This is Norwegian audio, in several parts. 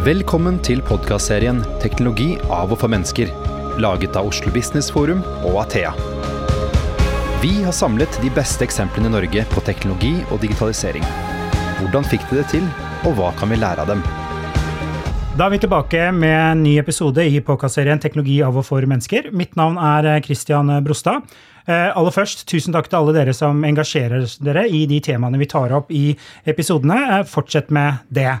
Velkommen til podkastserien 'Teknologi av og for mennesker', laget av Oslo Business Forum og Athea. Vi har samlet de beste eksemplene i Norge på teknologi og digitalisering. Hvordan fikk de det til, og hva kan vi lære av dem? Da er vi tilbake med en ny episode i podkastserien 'Teknologi av og for mennesker'. Mitt navn er Christian Brostad. Eh, aller først, tusen takk til alle dere som engasjerer dere i de temaene vi tar opp i episodene. Eh, fortsett med det.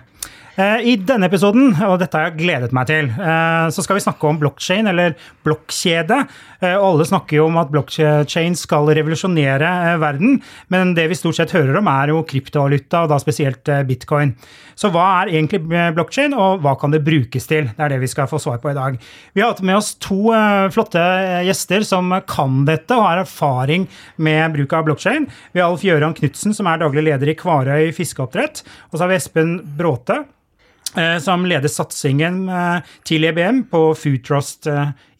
Eh, I denne episoden, og dette har jeg gledet meg til, eh, så skal vi snakke om blokkjede, eller blokkjede. Eh, alle snakker jo om at blokkjede skal revolusjonere verden, men det vi stort sett hører om, er jo kryptovaluta, og da spesielt bitcoin. Så hva er egentlig blokkjede, og hva kan det brukes til? Det er det vi skal få svar på i dag. Vi har hatt med oss to flotte gjester som kan dette og har erfaring med bruk av blokkjede. Vi har Alf Gjøran Knutsen, som er daglig leder i Kvarøy fiskeoppdrett, og så har vi Espen Bråte som leder satsingen til EBM på Food Trust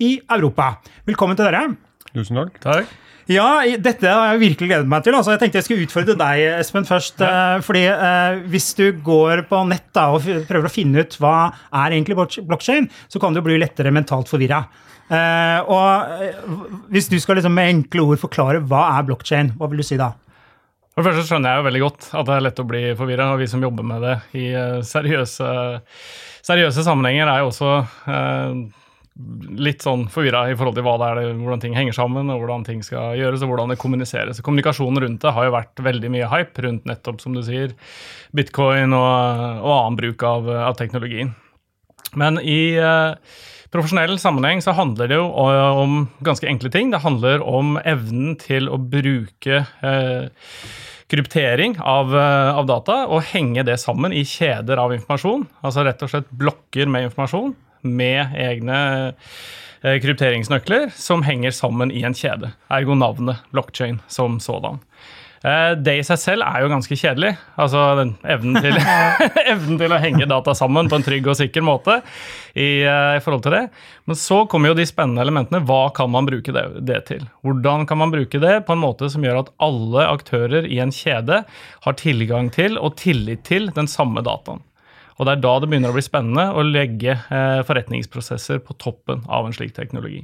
i Europa. Velkommen til dere. Tusen takk. Takk. Ja, dette har jeg virkelig gledet meg til. Altså, jeg tenkte jeg skulle utfordre deg, Espen, først. Ja. fordi eh, hvis du går på nett da, og prøver å finne ut hva er egentlig blokkjede, så kan du bli lettere mentalt forvirra. Eh, og hvis du skal liksom, med enkle ord forklare hva er blokkjede, hva vil du si da? For det første skjønner jeg jo veldig godt at det er lett å bli forvirra, og vi som jobber med det i seriøse, seriøse sammenhenger, er jo også eh, litt sånn forvirra i forhold til hva det er, hvordan ting henger sammen, og hvordan ting skal gjøres, og hvordan det kommuniseres. Kommunikasjonen rundt det har jo vært veldig mye hype rundt nettopp, som du sier, bitcoin og, og annen bruk av, av, teknologien. Men i eh, profesjonell sammenheng så handler det jo om ganske enkle ting. Det handler om evnen til å bruke eh, kryptering av, av, data og henge det sammen i kjeder av informasjon. Altså rett og slett blokker med informasjon med egne eh, krypteringsnøkler som henger sammen i en kjede. Ergo navnet blockchain som sådan. Det i seg selv er jo ganske kjedelig. Altså den evnen til, evnen til å henge data sammen på en trygg og sikker måte i, i, forhold til det. Men så kommer jo de spennende elementene. Hva kan man bruke det, det, til? Hvordan kan man bruke det på en måte som gjør at alle aktører i en kjede har tilgang til og tillit til den samme dataen? Og det er da det begynner å bli spennende å legge eh, forretningsprosesser på toppen av en slik teknologi.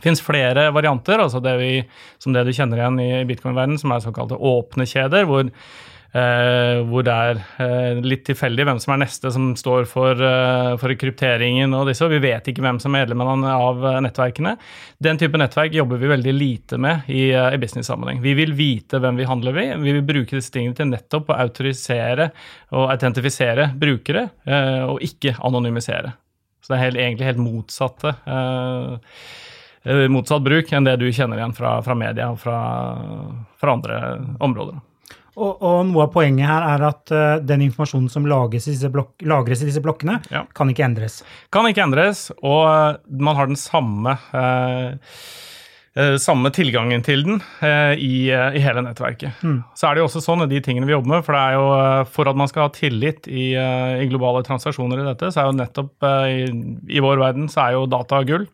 Det finnes flere varianter, altså det vi, som det du kjenner igjen i bitcoin-verdenen, som er såkalte åpne kjeder, hvor, eh, hvor det er eh, litt tilfeldig hvem som er neste som står for, eh, for krypteringen og disse, og vi vet ikke hvem som er medlemmene av nettverkene. Den type nettverk jobber vi veldig lite med i, i business-sammenheng. Vi vil vite hvem vi handler ved, vi vil bruke disse tingene til nettopp å autorisere og autentifisere brukere, eh, og ikke anonymisere. Så det er helt, egentlig helt motsatte. Eh, motsatt bruk enn det du kjenner igjen fra, fra media og fra, fra andre områder. Og, og, noe av poenget her er at uh, den informasjonen som i disse, blok lagres i disse blokkene, ja. kan ikke endres. Kan ikke endres, og man har den samme uh, samme tilgangen til den i, i, hele nettverket. Mm. Så er det jo også sånn de tingene vi jobber med, for det er jo for at man skal ha tillit i, i globale transaksjoner i dette, så er jo nettopp i, i vår verden så er jo data gull.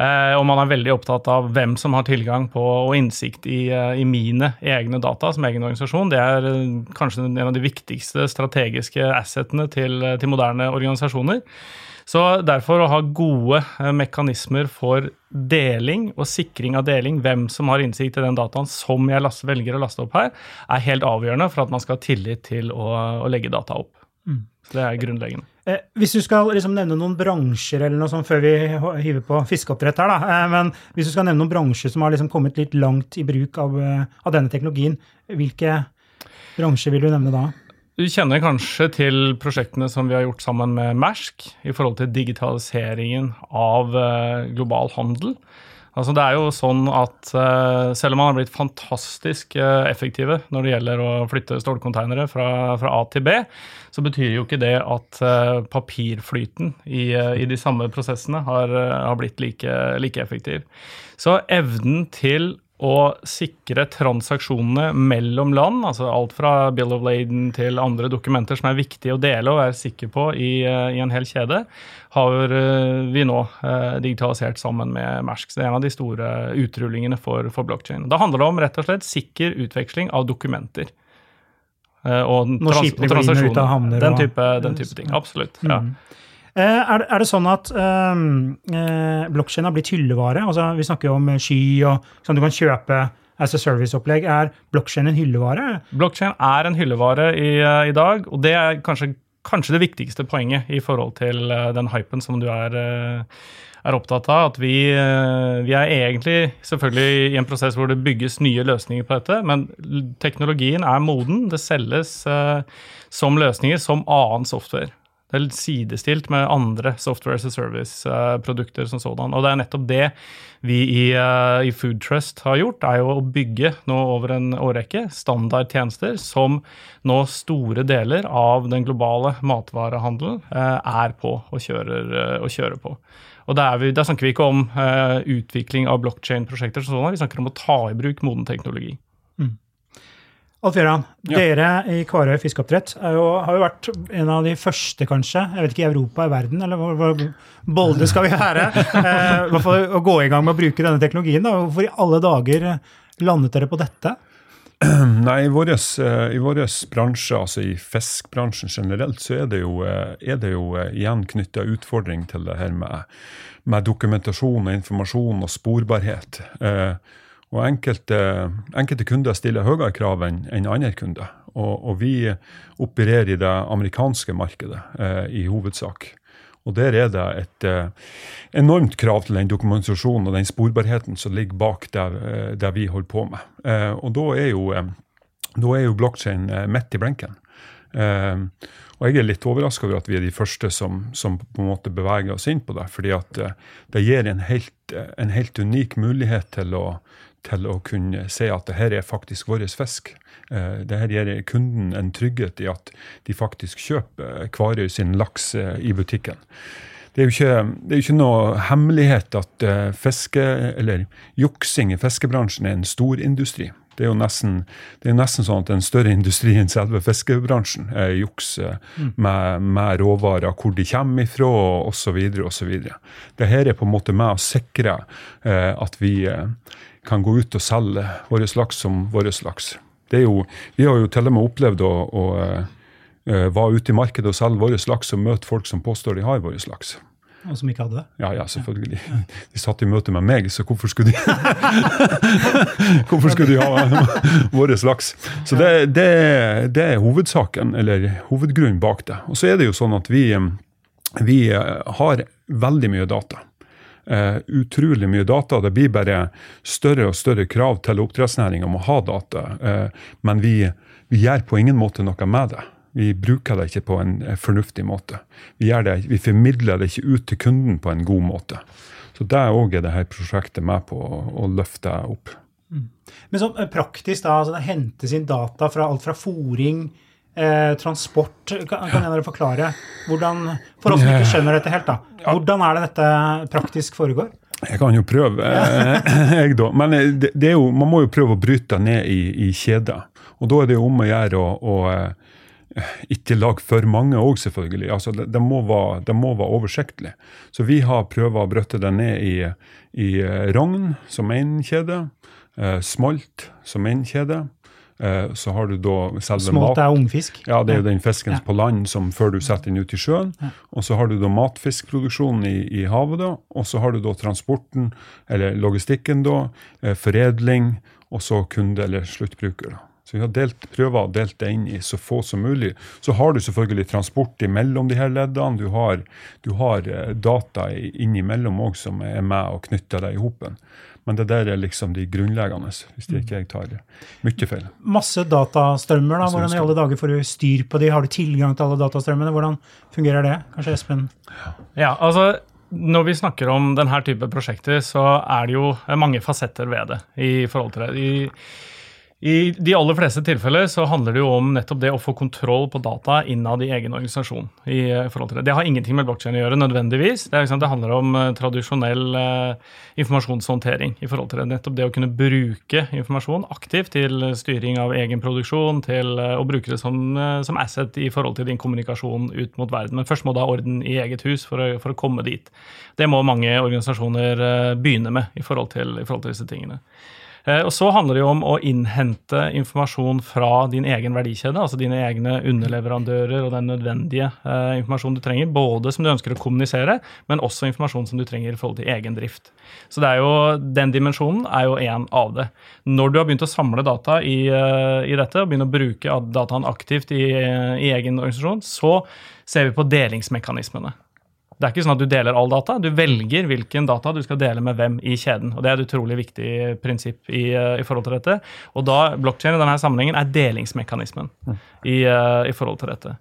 Eh, og man er veldig opptatt av hvem som har tilgang på og innsikt i, eh, i mine egne data som egen organisasjon. Det er eh, kanskje en av de viktigste strategiske assetene til, til moderne organisasjoner. Så derfor å ha gode mekanismer for deling og sikring av deling, hvem som har innsikt i den dataen som jeg laster, velger å laste opp her, er helt avgjørende for at man skal ha tillit til å, å legge data opp. Mm. Så det er grunnleggende. Eh, hvis du skal liksom nevne noen bransjer eller noe sånt før vi hiver på fiskeoppdrett her, da. Eh, men hvis du skal nevne noen bransjer som har liksom kommet litt langt i bruk av, eh, av, denne teknologien, hvilke bransjer vil du nevne da? Du kjenner kanskje til prosjektene som vi har gjort sammen med Mersk i forhold til digitaliseringen av global handel. Altså det er jo sånn at uh, Selv om man har blitt fantastisk uh, effektive når det gjelder å flytte stålkonteinere fra, fra, A til B, så betyr jo ikke det at uh, papirflyten i, i, de samme prosessene har, har blitt like, like effektiv. Så evnen til å sikre transaksjonene mellom land, altså alt fra Bill of Laden til andre dokumenter som er viktige å dele og være sikker på i, i en hel kjede, har eh, vi nå eh, digitalisert sammen med Mersk. Det er en av de store utrullingene for, for blokkjede. Da handler det om rett og slett sikker utveksling av dokumenter. og, trans og transaksjoner. Den type, den type ting. Absolutt. Ja. Mm. Eh, Er er det sånn at um, eh, blokkjeden har blitt hyllevare? Altså, vi snakker jo om sky og sånn du kan kjøpe as a service-opplegg. Er blokkjeden en hyllevare? Blockchain er en hyllevare i, eh, i dag, og det er kanskje, kanskje det viktigste poenget i forhold til eh, den hypen som du er, eh, er opptatt av. At vi, eh, vi er egentlig selvfølgelig i en prosess hvor det bygges nye løsninger på dette, men teknologien er moden. Det selges eh, som løsninger som annen software. Det er sidestilt med andre software as a service-produkter som sådan. Og det er nettopp det vi i, eh, i Food har gjort, er jo å bygge nå over en årrekke standardtjenester som nå store deler av den globale matvarehandelen eh, er på og kjører, eh, og kjører på. Og vi, der snakker vi ikke om eh, utvikling av sånn, vi snakker om å ta i bruk moden teknologi. Alf Gøran, Ja. dere i Kvarøy fiskeoppdrett jo, har jo vært en av de første, kanskje, jeg vet ikke, i Europa, i verden, eller hvor, hvor bolde skal vi være, eh, å gå i gang med å bruke denne teknologien. Da. Hvorfor i alle dager landet dere på dette? Nei, i vår bransje, altså i fiskbransjen generelt, så er det jo, eh, er det jo eh, igjen knytta utfordring til det her med, med dokumentasjon og informasjon og sporbarhet. Eh, og enkelte, enkelte kunder stiller høyere krav enn en andre kunder. Og, og vi opererer i det amerikanske markedet eh, i hovedsak. Og der er det et eh, enormt krav til den dokumentasjonen og den sporbarheten som ligger bak det, der vi holder på med. Eh, og da er jo, eh, da er jo blokkjeden eh, midt i blinken. Eh, og jeg er litt overraska over at vi er de første som, som på en måte beveger oss inn på det. fordi at eh, det gir en helt, eh, en helt unik mulighet til å, til å kunne si at det her er faktisk vår fisk. Eh, det her gir kunden en trygghet i at de faktisk kjøper Kvarøy sin laks eh, i butikken. Det er jo ikke, det er ikke noe hemmelighet at eh, fiske, eller juksing i fiskebransjen er en stor industri. Det er jo nesten, det er nesten sånn at en større industri enn selve fiskebransjen. Eh, jukser mm. med, med råvarer, hvor de kommer ifra osv. osv. Dette er på en måte med å sikre eh, at vi eh, kan gå ut og selge vår laks som vår laks. Det jo, vi har jo til og med opplevd å, å eh, eh, være ute i markedet og selge vår laks og møte folk som påstår de har vår laks. Og som ikke hadde det? Ja, ja, selvfølgelig. De satt i møte med meg, så hvorfor skulle de Hvorfor skulle de ha vår laks? Så det, det, det er hovedsaken, eller hovedgrunnen bak det. Og så er det jo sånn at vi, vi har veldig mye data. Uh, utrolig mye data. Det blir bare større og større krav til oppdrettsnæringa om å ha data. Uh, men vi, vi gjør på ingen måte noe med det. Vi bruker det ikke på en fornuftig måte. Vi, det, vi formidler det ikke ut til kunden på en god måte. Så det òg er dette prosjektet med på å, løfte opp. Men sånn eh, praktisk, da, altså det hentes inn data fra alt fra fòring, eh, transport Kan, kan dere forklare hvordan, for oss som ikke skjønner dette helt, da, hvordan er det dette praktisk foregår? Jeg kan jo prøve, jeg da. Men det, det jo, man må jo prøve å bryte ned i, i kjeder. Og da er det jo om å gjøre å ikke lag for mange òg, selvfølgelig. Altså, det, det, må være, det, må være, oversiktlig. Så vi har prøvd å brøtte det ned i, i rogn som én kjede, eh, smolt som én kjede. Eh, så har du da selve Smolt er ungfisk? Ja, det er jo den fisken Ja. på land som før du setter den ut i sjøen. Ja. Og så har du da matfiskproduksjonen i, i havet, da. Og så har du da transporten, eller logistikken, da. Eh, foredling, og så kunde eller sluttbruker. da. Så vi har delt, prøver å delt det inn i så få som mulig. Så har du selvfølgelig transport imellom de her leddene. Du har, du har eh, data i- innimellom òg som er med og knytter deg i hopen. Men det der er liksom de grunnleggende, hvis det ikke jeg tar mye feil. Masse datastrømmer, da. Hvordan i alle dager får du styr på de? Har du tilgang til alle datastrømmene? Hvordan fungerer det? Kanskje Espen? Ja, altså når vi snakker om denne type prosjekter, så er det jo mange fasetter ved det. i forhold til det. I, I de aller fleste tilfeller så handler det jo om nettopp det å få kontroll på data innad i egen organisasjon. i eh, forhold til Det Det har ingenting med blokkjede å gjøre, nødvendigvis. Det, det handler om eh, tradisjonell eh, informasjonshåndtering. i forhold til det. Nettopp det å kunne bruke informasjon aktivt til styring av egen produksjon, til å bruke det som, som asset i forhold til din kommunikasjon ut mot verden. Men først må du ha orden i eget hus for å, for å komme dit. Det må mange organisasjoner begynne med i forhold til, i forhold til disse tingene. Eh, og så handler det jo om å innhente informasjon fra din egen verdikjede, altså dine egne underleverandører og den nødvendige eh, informasjonen du trenger, både som du ønsker å kommunisere, men også informasjon som du trenger i forhold til egen drift. Så jo, den dimensjonen er jo en av det. Når du har begynt å samle data i, eh, i dette, og begynner å bruke dataen aktivt i, i egen organisasjon, så ser vi på delingsmekanismene. Det er ikke sånn at du deler all data, du velger hvilken data du skal dele med hvem i kjeden. og Det er et utrolig viktig prinsipp i, eh, i forhold til dette. Og da blokkjeden i denne sammenhengen er delingsmekanismen i, eh, i forhold til dette.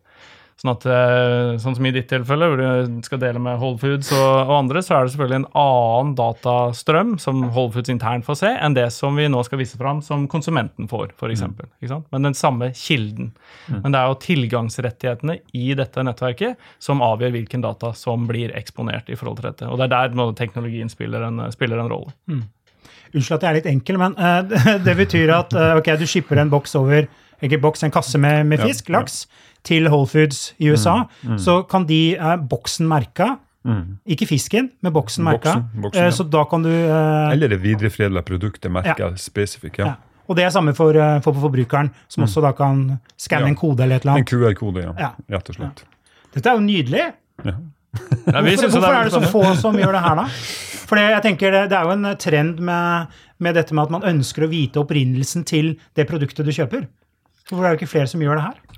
Sånn, at, eh, sånn som i ditt tilfelle, hvor du skal dele med Whole Foods og, og, andre, så er det selvfølgelig en annen datastrøm som Whole Foods internt får se, enn det som vi nå skal vise fram som konsumenten får, f.eks. Mm. Men den samme kilden. Mm. Men det er jo tilgangsrettighetene i dette nettverket som avgjør hvilken data som blir eksponert i forhold til dette. Og det er der teknologien spiller en, spiller en rolle. Mm. Unnskyld at jeg er litt enkel, men uh, det betyr at uh, ok, du skipper en boks over ikke boks, en kasse med, med fisk, ja, laks. Ja til Whole Foods i USA, mm, mm. så kan de eh, boksen merka. Mm. Ikke fisken, men boksen merka. Eh, ja. Så da kan du eh, Eller det videreforedla produktet merka ja. spesifikt. Ja. ja. Og det er samme for, eh, for, for forbrukeren, som mm. også da kan skanne en kode eller et eller annet. En QR-kode, ja. Rett og slett. Dette er jo nydelig. Ja. hvorfor, hvorfor er det så få som gjør det her, da? For jeg tenker det, det er jo en trend med, med, dette med at man ønsker å vite opprinnelsen til det produktet du kjøper. Hvorfor er det ikke flere som gjør det her?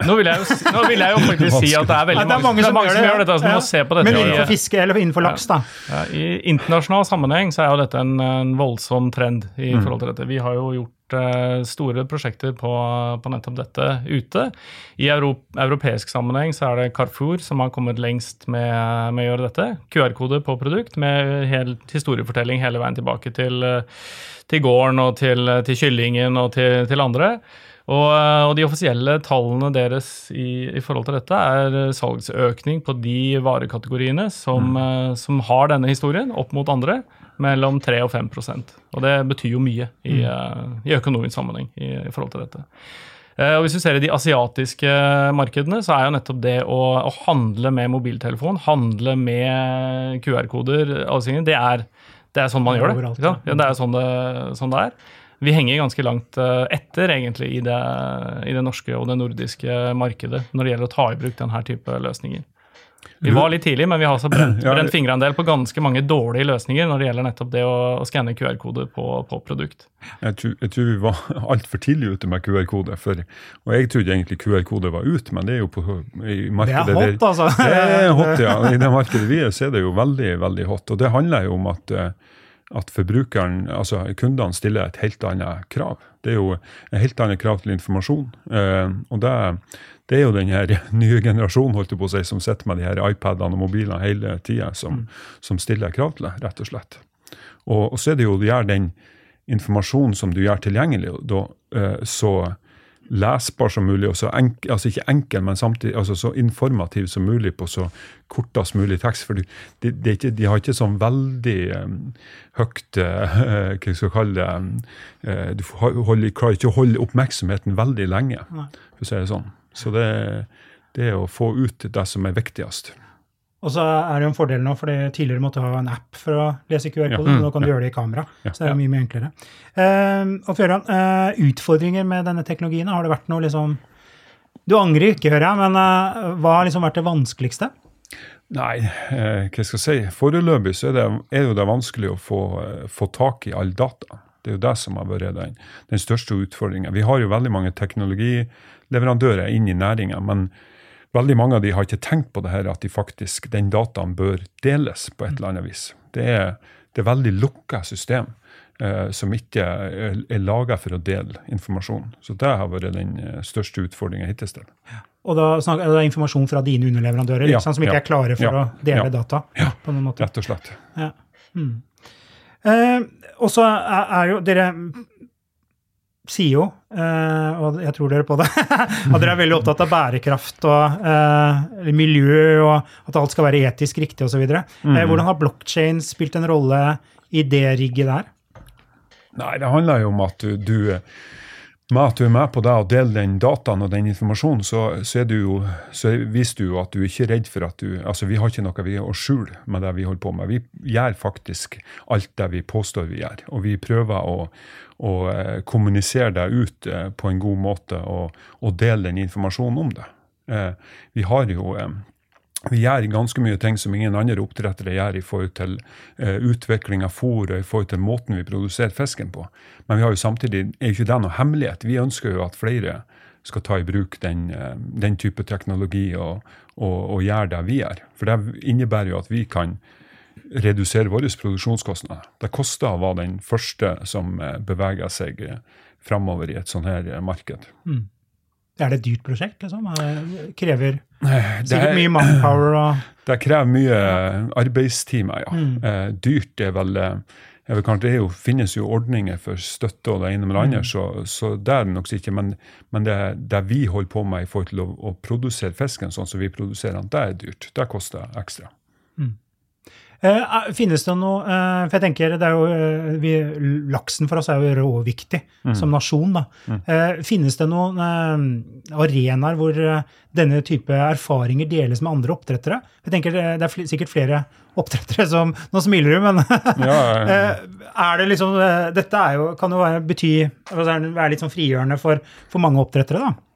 Nå vil, jo, nå vil jeg jo, faktisk si at det er veldig det er mange, som, mange som, gjør dette. Altså, ja. se på dette. Men innenfor fiske eller innenfor laks, da? Ja, I internasjonal sammenheng så er jo dette en, en voldsom trend i mm. forhold til dette. Vi har jo gjort uh, store prosjekter på, på, nettopp dette ute. I Europ, europeisk sammenheng så er det Carrefour som har kommet lengst med, med å gjøre dette. QR-kode på produkt med hel historiefortelling hele veien tilbake til, til gården og til, til kyllingen og til, til andre. Og, eh, og, de offisielle tallene deres i, i, forhold til dette er eh, salgsøkning på de varekategoriene som, mm. uh, som, har denne historien, opp mot andre, mellom 3 og 5% Og det betyr jo mye i, mm. i økonomisk sammenheng i, i, forhold til dette. Og Hvis du ser i de asiatiske markedene, så er jo nettopp det å, å handle med mobiltelefon, handle med QR-koder, det, det er sånn man gjør det. Ja, det er sånn det, sånn det er vi henger ganske langt eh, etter egentlig i det, i det, norske og det nordiske markedet når det gjelder å ta i bruk denne type løsninger. Vi var litt tidlig, men vi har altså brent, brent fingra en del på ganske mange dårlige løsninger når det gjelder nettopp det å, å skanne QR-kode på, på, produkt. Jeg tror, jeg tror vi var altfor tidlig ute med QR-kode. Og jeg trodde egentlig QR-kode var ut, men det er jo på, i markedet Det er hot, altså! Det er hot, ja. I det markedet vi er, så er det jo veldig, veldig hot. Og det handler jo om at uh, at forbrukeren, altså kundene stiller et helt annet krav. Det er jo et helt annet krav til informasjon. Eh, og det, det, er jo den nye generasjonen holdt på å si, som sitter med de her iPadene og mobilene hele tida, som, mm. som, stiller krav til det, rett og slett. Og, og, så er det jo å gjøre den informasjonen som du gjør tilgjengelig, da, eh, så lesbar som mulig, og så enkel, altså ikke enkel, men samtidig altså så informativ som mulig på så kortest mulig tekst. For de, de, de, de har ikke sånn veldig um, høyt uh, Hva skal jeg kalle det uh, Du holder, klarer ikke å holde oppmerksomheten veldig lenge, for å si det sånn. Så det, det er å få ut det som er viktigst. Og så er det jo en fordel nå, for tidligere måtte du ha en app for å lese QR-koden. Ja. Nå kan du gjøre det i kamera. Ja. Så det er mye mye enklere. Uh, og Fjøran, uh, utfordringer med denne teknologien? Har det vært noe liksom Du angrer ikke, hører jeg, men uh, hva har liksom vært det vanskeligste? Nei, eh, hva skal jeg si. Foreløpig så er det, er jo det vanskelig å få, få, tak i all data. Det er jo det som har vært den, den største utfordringa. Vi har jo veldig mange teknologileverandører inn i næringa, men veldig mange av de har ikke tenkt på det her, at de faktisk, den dataen bør deles på et eller annet vis. Det er, det er veldig lukka system eh, som ikke er, er laga for å dele informasjon. Så det har vært den eh, største utfordringa hittil. Ja. Og da er det informasjon fra dine underleverandører ja, som ikke ja, er klare for ja, å dele data? Ja, på noen måte. rett og slett. Mm. Eh, og så er, er jo dere sier jo, uh, og jeg tror dere på det, at dere er veldig opptatt av bærekraft og uh, miljø, og at alt skal være etisk riktig osv. Uh, mm. hvordan har blokkjede spilt en rolle i det rigget der? Nei, det handler jo om at du, du med at du er med på det og deler den dataen og den informasjonen, så, så, jo, så viser du jo at du ikke er redd for at du Altså, vi har ikke noe vi å skjule med det vi holder på med. Vi gjør faktisk alt det vi påstår vi gjør. Og vi prøver å, å eh, kommunisere det ut eh, på en god måte og, og dele den informasjonen om det. Eh, vi har jo vi gjør ganske mye ting som ingen andre oppdrettere gjør i forhold til eh, utvikling av fôr og i forhold til måten vi produserer fisken på. Men vi har jo samtidig, er jo ikke det noe hemmelighet. Vi ønsker jo at flere skal ta i bruk den, uh, den type teknologi og, og, og, gjøre det vi gjør. For det innebærer jo at vi kan redusere våre produksjonskostnader. Det koster å være den første som uh, beveger seg framover i et sånt her marked. Mm. Er det et dyrt prosjekt? liksom? Det krever sikkert mye manpower? og... Det krever mye arbeidstimer, ja. Mm. Eh, dyrt er vel eh, jeg vet, Det jo, finnes jo ordninger for støtte og det ene med det andre, mm. så, så, det er det nok ikke. Men, men det, det, vi holder på med i forhold til å, å produsere fisken sånn som vi produserer den, det er dyrt. Det koster ekstra. Mm. Uh, finnes det noe uh, For jeg tenker, det er jo, uh, vi, Laksen for oss er jo råviktig mm. som nasjon. da. Mm. finnes det noen arenaer hvor denne type erfaringer deles med andre oppdrettere? Jeg tenker Det er sikkert flere oppdrettere som Nå smiler du, men ja, er det liksom Dette er jo, kan jo være, bety, være litt sånn frigjørende for, for mange oppdrettere? da?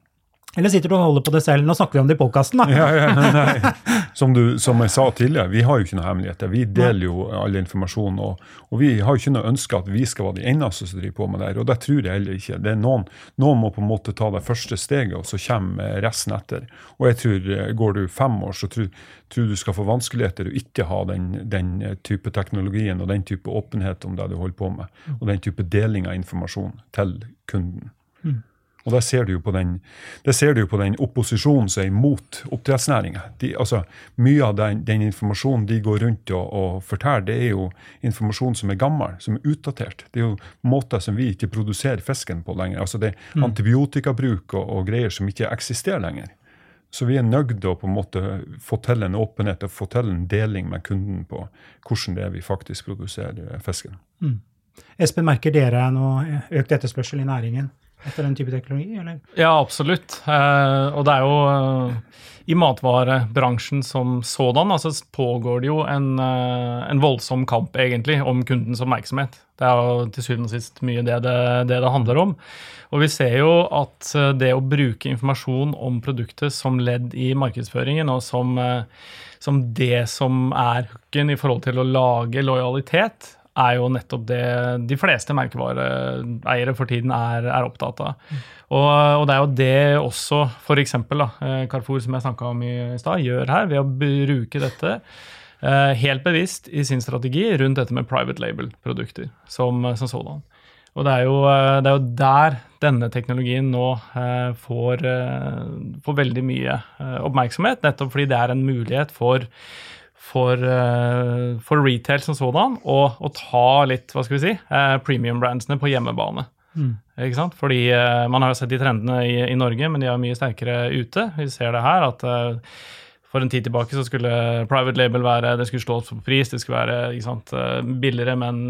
Eller sitter du og holder på det selv? Nå snakker vi om det i podkasten, da. Ja, ja. Som, du, som, jeg sa tidligere, vi har jo ikke noe hemmeligheter. Vi deler jo all informasjon. Og, og, vi har jo ikke noe ønske at vi skal være de eneste som driver på med det her. Og det tror jeg heller ikke. Det er noen, noen må på en måte ta det første steget, og så kommer resten etter. Og jeg tror eh, går du fem år, så tror, tror du skal få vanskeligheter å ikke ha den, den, type teknologien og den type åpenhet om det du holder på med, og den type deling av informasjon til kunden. Mm. Og det ser du jo på den, du jo på den opposisjonen som er imot oppdrettsnæringa. Altså, mye av den, den, informasjonen de går rundt og, og, forteller, det er jo informasjon som er gammel, som er utdatert. Det er jo måter som vi ikke produserer fisken på lenger. Altså det er mm. antibiotikabruk og, og, greier som ikke eksisterer lenger. Så vi er nødt til å på en måte få til en åpenhet og få til en deling med kunden på hvordan det er vi faktisk produserer fisken. Mm. Espen, merker dere noe økt etterspørsel i næringen? Etter den type teknologi? eller? Ja, absolutt. Eh, og det er jo eh, i matvarebransjen som sådan altså pågår det jo en, eh, en, voldsom kamp egentlig om kundens oppmerksomhet. Det er jo til syvende og sist mye det det, det det, handler om. Og vi ser jo at det å bruke informasjon om produktet som ledd i markedsføringen, og som, som det som er hooken i forhold til å lage lojalitet, er jo nettopp det de fleste merkevareeiere for tiden er, er opptatt av. Mm. Og, og, det er jo det også f.eks. Eh, Carrefour, som jeg snakka om i stad, gjør her, ved å bruke dette eh, helt bevisst i sin strategi rundt dette med private label-produkter som, som sådan. Og det er, jo, eh, det er, jo, der denne teknologien nå får, får, veldig mye oppmerksomhet, nettopp fordi det er en mulighet for for, uh, for retail som sådan, og å ta litt hva skal vi si, uh, premium-brandsene på hjemmebane. Mm. Ikke sant? Fordi uh, Man har jo sett de trendene i, i, Norge, men de er mye sterkere ute. Vi ser det her, at for en tid tilbake så skulle private label være det skulle slås på pris, det skulle være sant, billigere, men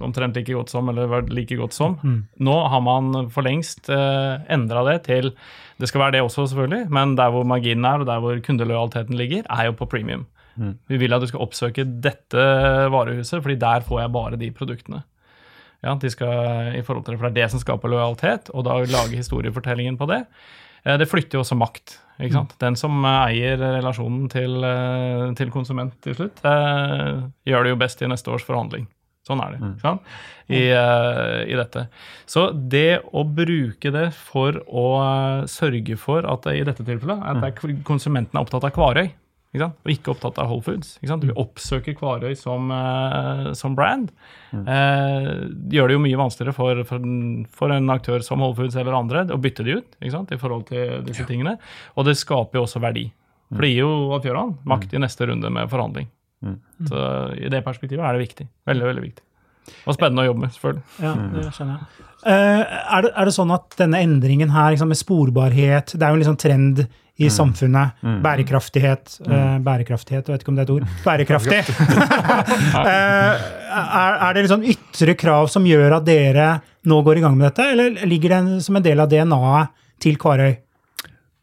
omtrent like godt som, eller like godt som. Mm. Nå har man for lengst eh, endra det til Det skal være det også, selvfølgelig, men der hvor marginen er, og der hvor kundelojaliteten ligger, er jo på premium. Mm. Vi vil at du skal oppsøke dette varehuset, fordi der får jeg bare de produktene. Ja, de skal, i forhold til det, For det er det som skaper lojalitet, og da lage historiefortellingen på det. Eh, det flytter jo også makt. ikke sant? Mm. Den som eier relasjonen til, eh, til konsument til slutt, eh, gjør det jo best i neste års forhandling. Sånn er det ikke mm. sant? I, I, dette. Så det å bruke det for å sørge for at i dette tilfellet at konsumenten er opptatt av Kvarøy, ikke og ikke opptatt av Whole Foods. Du oppsøker Kvarøy som, uh, som brand. Mm. Uh, gjør det jo mye vanskeligere for, for, for, en aktør som Whole Foods eller andre å bytte de ut i forhold til disse ja. tingene. Og det skaper jo også verdi. For det gir jo at gjør makt mm. i neste runde med forhandling. Mm. Så i det perspektivet er det viktig. Veldig, veldig viktig. Og spennende å jobbe med, selvfølgelig. Ja, det skjønner jeg. Uh, er, det, er, det, sånn at denne endringen her liksom, med sporbarhet Det er jo en liksom trend i samfunnet. Mm. Bærekraftighet mm. Uh, Bærekraftighet, jeg vet ikke om det er et ord. Bærekraftig! uh, er, er, det liksom ytre krav som gjør at dere nå går i gang med dette, eller ligger det som en del av DNA-et til Kvarøy?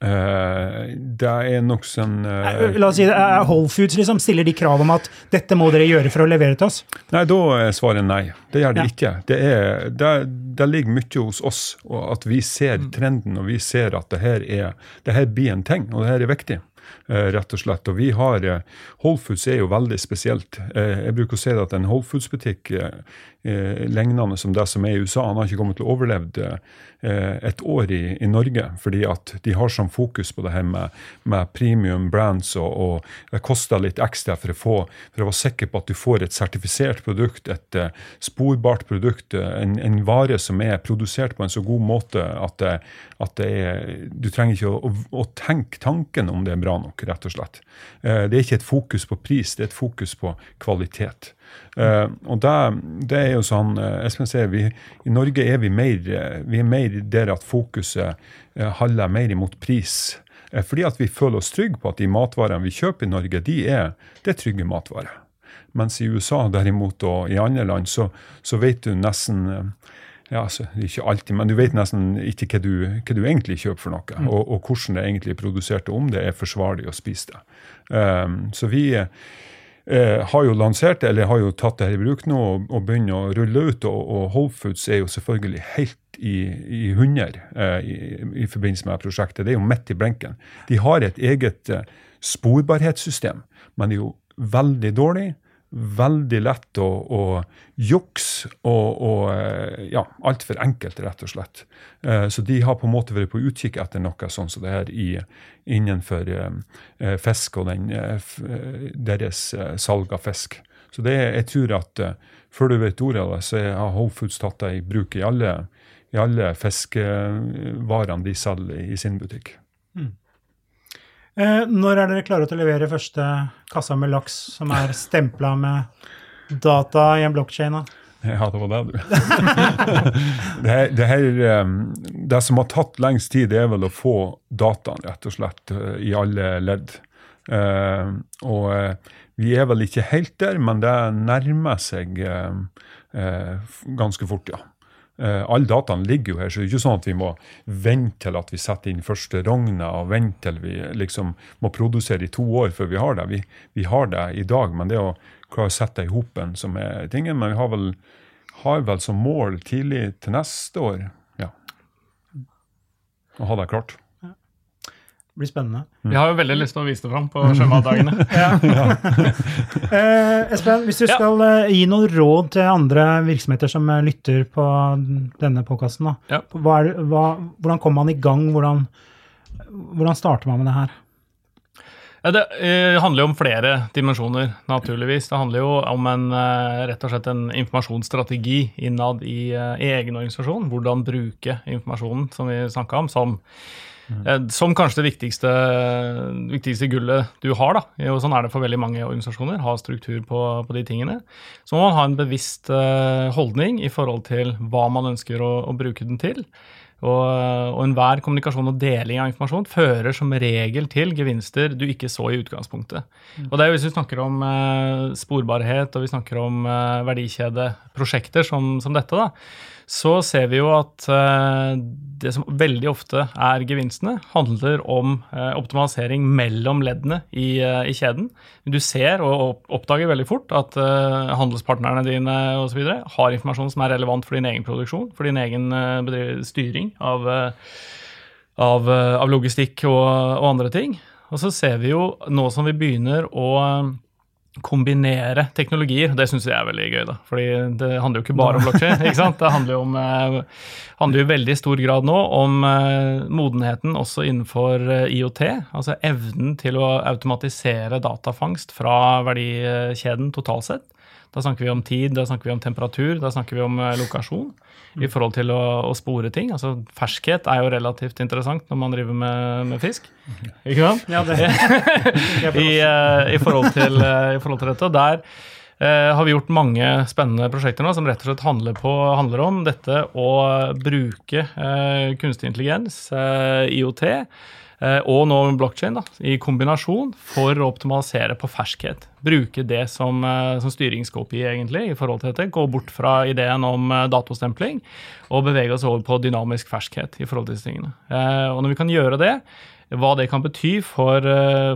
Uh, det er nok sånn uh, La oss si det er Whole Foods liksom, stiller de krav om at dette må dere gjøre for å levere til oss? Nei, da er svaret nei. Det gjør det ja. ikke. Det, er, det, det, ligger mye hos oss, og at vi ser mm. trenden og vi ser at det her, er, det her blir en ting, og det her er viktig. Uh, rett og slett. Og vi har Whole Foods er jo veldig spesielt. jeg bruker å si at en Whole Foods-butikk lignende som det som er i USA, han har ikke kommet til å overleve Eh, et år i, i, Norge, fordi at de har sånn fokus på det her med, med premium brands, og, og, det koster litt ekstra for å, få, for å være sikker på at du får et sertifisert produkt, et sporbart produkt, en, en, vare som er produsert på en så god måte at, det, at det er, du trenger ikke å, å, å, tenke tanken om det er bra nok, rett og slett. Uh, det er ikke et fokus på pris, det er et fokus på kvalitet. Uh, og det, det, er jo sånn uh, Espen sier, vi, I Norge er vi mer, vi er mer der at fokuset handler mer imot pris. fordi at vi føler oss trygge på at de matvarene vi kjøper i Norge, de er, det er trygge matvarer. Mens i USA derimot og i andre land så, så vet du nesten ja, altså, Ikke alltid, men du vet nesten ikke hva du, hva du egentlig kjøper for noe. Mm. Og, og, hvordan det egentlig er produsert, og om det er forsvarlig å spise det. Um, så vi uh, har jo lansert det, eller har jo tatt det her i bruk nå og, og begynner å rulle ut. Og, og Whole Foods er jo selvfølgelig helt i, i hunder uh, i, i, forbindelse med prosjektet. Det er jo midt i blinken. De har et eget uh, sporbarhetssystem, men det er jo veldig dårlig veldig lett å, å jukse og, og, eh, ja, altfor enkelt, rett og slett. Eh, så de har på en måte vært på utkikk etter noe sånn som det her i, innenfor eh, fisk og den, deres salg av fisk. Så det, jeg tror at før du vet ordet av det, så har Whole Foods tatt det i bruk i alle, i alle fiskevarene de selger i sin butikk. Eh, når er dere klare til å levere første kassa med laks som er stempla med data i en blokkjede? Ja, det var det, du. det, her, det, her, um, det, som har tatt lengst tid, det er vel å få dataen, rett og slett, uh, i alle ledd. Eh, og vi er vel ikke helt der, men det nærmer seg ganske fort, ja. Uh, Alle dataene ligger jo her, så det er ikke sånn at vi må vente til at vi setter inn første rogna og vente til vi liksom må produsere i to år før vi har det. Vi, vi har det i dag, men det å klare å sette det i hopen som er tingen. Men vi har vel, har vel som mål tidlig til neste år ja, å ha det klart blir spennende. Vi har jo veldig lyst til å vise det fram på Sjømatdagene. eh, Espen, hvis du skal uh, gi noen råd til andre virksomheter som uh, lytter på denne podkasten, ja. hvordan kommer man i gang? Hvordan, hvordan starter man med det her? Ja, det uh, handler jo om flere dimensjoner, naturligvis. Det handler jo om en, rett og slett en informasjonsstrategi innad i, i egen organisasjon. Hvordan bruke informasjonen som vi snakka om, som Mm. Som kanskje det viktigste, viktigste, gullet du har. da, og Sånn er det for veldig mange organisasjoner. Ha struktur på, på, de tingene. Så må man ha en bevisst holdning i forhold til hva man ønsker å, å bruke den til. Og, og enhver kommunikasjon og deling av informasjon fører som regel til gevinster du ikke så i utgangspunktet. Mm. Og det er jo Hvis vi snakker om eh, sporbarhet og vi snakker om eh, verdikjedeprosjekter som, som dette, da, så ser vi jo at uh, det som veldig ofte er gevinstene, handler om uh, optimalisering mellom leddene i, uh, i, kjeden. Du ser og oppdager veldig fort at handelspartnerne dine og så videre, har informasjon som er relevant for din egen produksjon, for din egen styring av, av, av logistikk og, og, andre ting. Og så ser vi jo nå som vi begynner å kombinere teknologier. Det syns jeg er veldig gøy, da. Fordi det handler jo ikke bare om blokkjede. ikke sant? Det handler jo om, eh, handler jo i veldig stor grad nå om eh, modenheten også innenfor eh, IOT. Altså evnen til å automatisere datafangst fra verdikjeden totalt sett. Da snakker vi om tid, da snakker vi om temperatur, da snakker vi om lokasjon i forhold til å, å, spore ting. Altså Ferskhet er jo relativt interessant når man driver med, med fisk. Ikke sant? Ja, det. I, uh, i, forhold til, uh, I, forhold til, dette. Der uh, har vi gjort mange spennende prosjekter nå som rett og slett handler, på, handler om dette å bruke kunstig intelligens, IOT, Eh, og nå blokkjede i kombinasjon for å optimalisere på ferskhet. Bruke det som, eh, som styringskopi, egentlig, i forhold til dette. Gå bort fra ideen om eh, datostempling og bevege oss over på dynamisk ferskhet i forhold til disse tingene. Og når vi kan gjøre det, hva det kan bety for,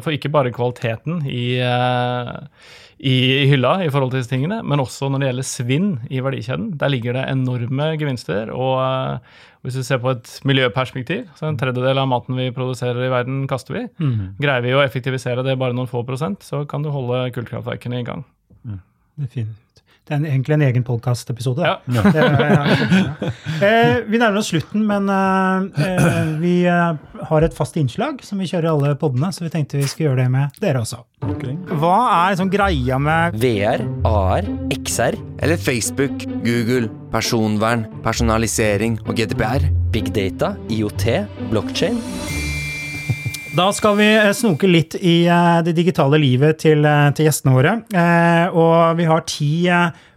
for ikke bare kvaliteten i, i, i, hylla i forhold til disse tingene, men også når det gjelder svinn i verdikjeden. Der ligger det enorme gevinster. og hvis vi ser på et miljøperspektiv, så en tredjedel av maten vi produserer i verden, kaster vi. Mm. Greier vi å effektivisere det bare noen få prosent, så kan du holde kullkraftverkene i gang. Mm. Definitivt. Det er egentlig en egen podkastepisode. Ja. ja. eh, vi nærmer oss slutten, men eh, vi eh, har et fast innslag som vi kjører i alle podene, så vi tenkte vi skulle gjøre det med dere også. Okay. Hva er liksom greia med VR, AR, XR eller Facebook, Google, personvern, personalisering og GDPR? Big data, IOT, blockchain? Da skal vi eh, snoke litt i eh, det digitale livet til, eh, til gjestene våre. Og vi har ti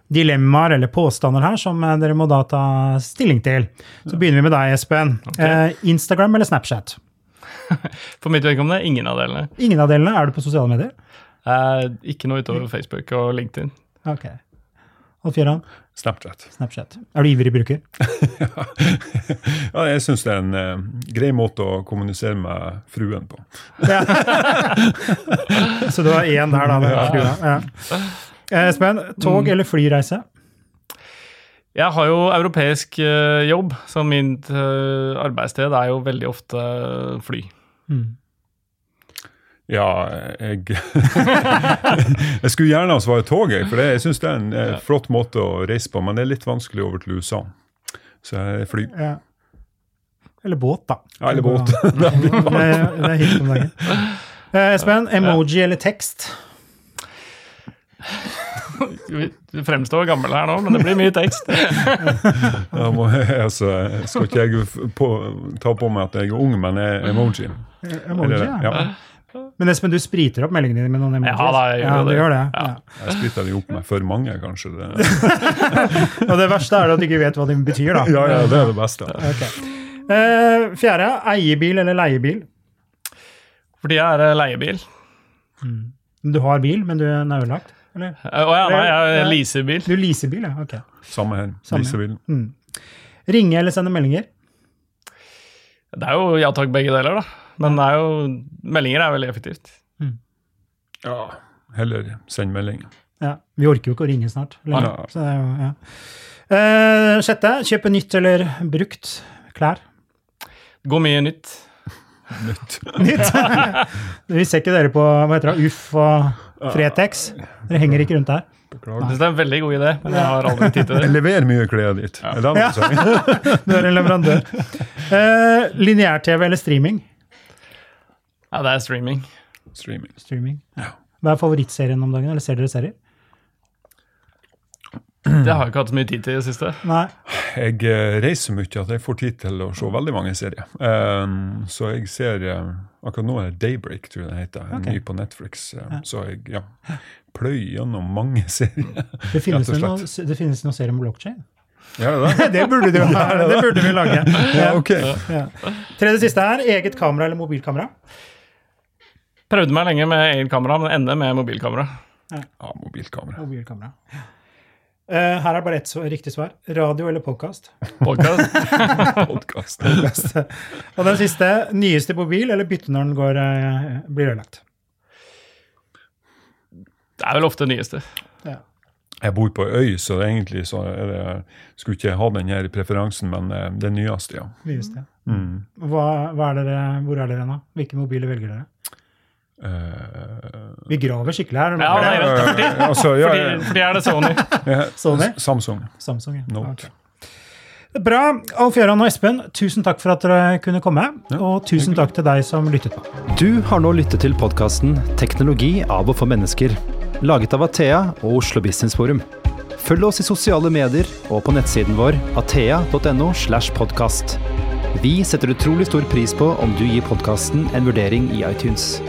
dilemmaer eller påstander her som dere må da ta stilling til. Så begynner vi med deg, Espen. Okay. Instagram eller Snapchat? For mitt vedkommende ingen av delene. Ingen av delene? Er du på sosiale medier? Eh, ikke noe utover Facebook og LinkedIn. Ok. Alf-Gøran? Snapchat. Snapchat. Er du ivrig bruker? ja, jeg syns det er en uh, grei måte å kommunisere med fruen på. Så du har én der, da? Med fruen. Ja. Eh, Espen, tog mm. eller flyreise? Jeg har jo europeisk uh, jobb, så mitt uh, arbeidssted er jo veldig ofte fly. Mm. Ja, jeg Jeg skulle gjerne ha svaret toget, for jeg syns det er en ja. flott måte å reise på. Men det er litt vanskelig over til USA. Så jeg flyr. Ja. Eller båt, da. Ja, eller båt. det, er, det hit om dagen. Eh, Espen, emoji eller tekst? Du fremstår gammel her nå, men det blir mye tekst. ja, må, altså, skal ikke jeg på, ta på meg at jeg er ung, men jeg er emoji. Emoji, ja. ja. Men Espen, du spriter opp meldingene dine med noen emojis? Ja, da, jeg gjør, ja, det. Gjør det. Ja. Jeg spriter dem opp med for mange, kanskje. Det. og det verste er at du ikke vet hva de betyr, da. Ja, ja, det er det beste. Okay. Uh, fjerde, eiebil eller leiebil? Fordi jeg er eh, leiebil. Mm. Du har bil, men du er naulagt? Å uh, oh, ja, nei, jeg er leasebil. Du leaser bil, ja. Ok. Samme her. Leasebil. Mm. Ringe eller sende meldinger? Det er jo ja takk, begge deler, da. Men er jo, meldinger er veldig effektivt. Mm. Ja, heller send melding. Ja, Vi orker jo ikke å ringe snart. Ja. Så det er jo, ja. Eh, sjette, kjøpe nytt eller brukt klær? Går mye nytt. Nytt. nytt. Vi ser ikke dere på hva heter det, Uff og Fretex. Dere henger ikke rundt der. Beklager. Det er en veldig god idé, men jeg har aldri tid til det. Jeg leverer mye klær dit. Ja. ja. du er en leverandør. Eh, Lineær-TV eller streaming? Ja, det er streaming. Streaming. streaming. Ja. Hva er favorittserien om dagen, eller ser dere serier? Det har jeg ikke hatt så mye tid til i det siste. Nei. Jeg uh, reiser mye at jeg får tid til å se veldig mange serier. Um, så jeg ser uh, Akkurat nå er det Daybreak, tror jeg det heter. Okay. Ny på Netflix. Um, ja. Så jeg ja, pløyer gjennom mange serier. Det finnes, noen, det finnes noen serier om blockchain? Ja, det, det burde du ha. Det burde vi lage. Ja, okay. Ja. Tredje siste her. Eget kamera eller mobilkamera? Prøvde meg lenge med eget kamera, men ender med mobilkamera. Ja, mobilkamera. mobilkamera. Uh, her er bare ett riktig svar. Radio eller podkast? Podkast. Og den siste. Nyeste mobil eller bytte når den går, uh, blir ødelagt? Det er vel ofte nyeste. Ja. Jeg bor på øy, så egentlig så er det, skulle ikke ha den her preferansen, men eh, det nyeste, ja. Nyeste, ja. Mm. Hva, hva er dere, hvor er dere nå? Hvilke mobiler velger dere? Uh, vi graver skikkelig her. Ja, nei, vent, fordi, altså, ja, fordi, fordi, er det Sony. Sony? Samsung. Samsung ja. Note. Okay. Bra. Alf Gøran og Espen, tusen takk for at dere kunne komme. Ja, og tusen takk til deg som lyttet på. Du har nå lyttet til podkasten 'Teknologi av og for mennesker', laget av Athea og Oslo Business Forum. Følg oss i sosiale medier og på nettsiden vår athea.no. slash podcast. Vi setter utrolig stor pris på om du gir podkasten en vurdering i iTunes.